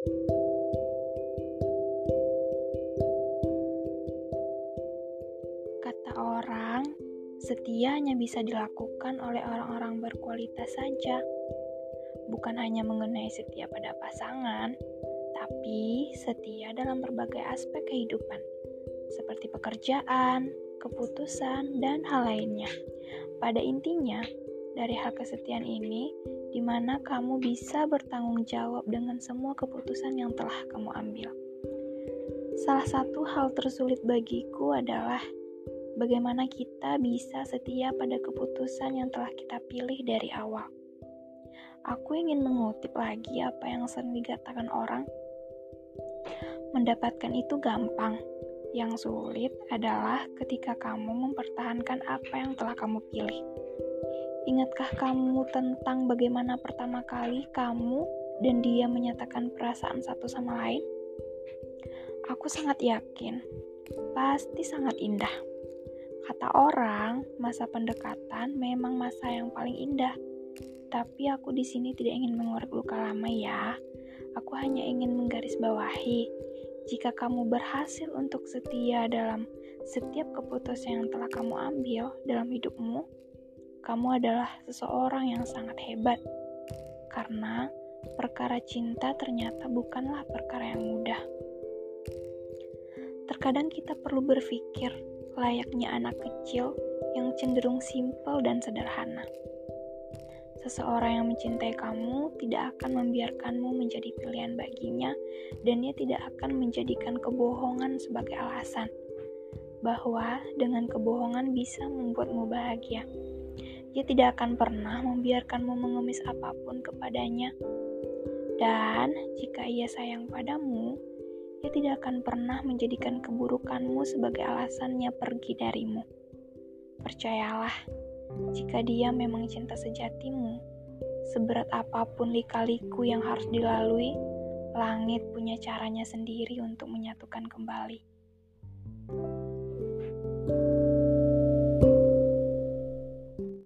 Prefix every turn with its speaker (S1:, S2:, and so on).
S1: Kata orang, setia hanya bisa dilakukan oleh orang-orang berkualitas saja. Bukan hanya mengenai setia pada pasangan, tapi setia dalam berbagai aspek kehidupan, seperti pekerjaan, keputusan, dan hal lainnya. Pada intinya, dari hal kesetiaan ini, mana kamu bisa bertanggung jawab dengan semua keputusan yang telah kamu ambil. Salah satu hal tersulit bagiku adalah bagaimana kita bisa setia pada keputusan yang telah kita pilih dari awal. Aku ingin mengutip lagi apa yang sering dikatakan orang. Mendapatkan itu gampang. Yang sulit adalah ketika kamu mempertahankan apa yang telah kamu pilih. Ingatkah kamu tentang bagaimana pertama kali kamu dan dia menyatakan perasaan satu sama lain? Aku sangat yakin, pasti sangat indah. Kata orang, masa pendekatan memang masa yang paling indah. Tapi aku di sini tidak ingin mengorek luka lama ya. Aku hanya ingin menggarisbawahi jika kamu berhasil untuk setia dalam setiap keputusan yang telah kamu ambil dalam hidupmu, kamu adalah seseorang yang sangat hebat. Karena perkara cinta ternyata bukanlah perkara yang mudah. Terkadang kita perlu berpikir layaknya anak kecil yang cenderung simpel dan sederhana. Seseorang yang mencintai kamu tidak akan membiarkanmu menjadi pilihan baginya, dan dia tidak akan menjadikan kebohongan sebagai alasan bahwa dengan kebohongan bisa membuatmu bahagia. Dia tidak akan pernah membiarkanmu mengemis apa pun kepadanya, dan jika ia sayang padamu, ia tidak akan pernah menjadikan keburukanmu sebagai alasannya pergi darimu. Percayalah, jika dia memang cinta sejatimu, seberat apa pun lika-liku yang harus dilalui, langit punya caranya sendiri untuk menyatukan kembali.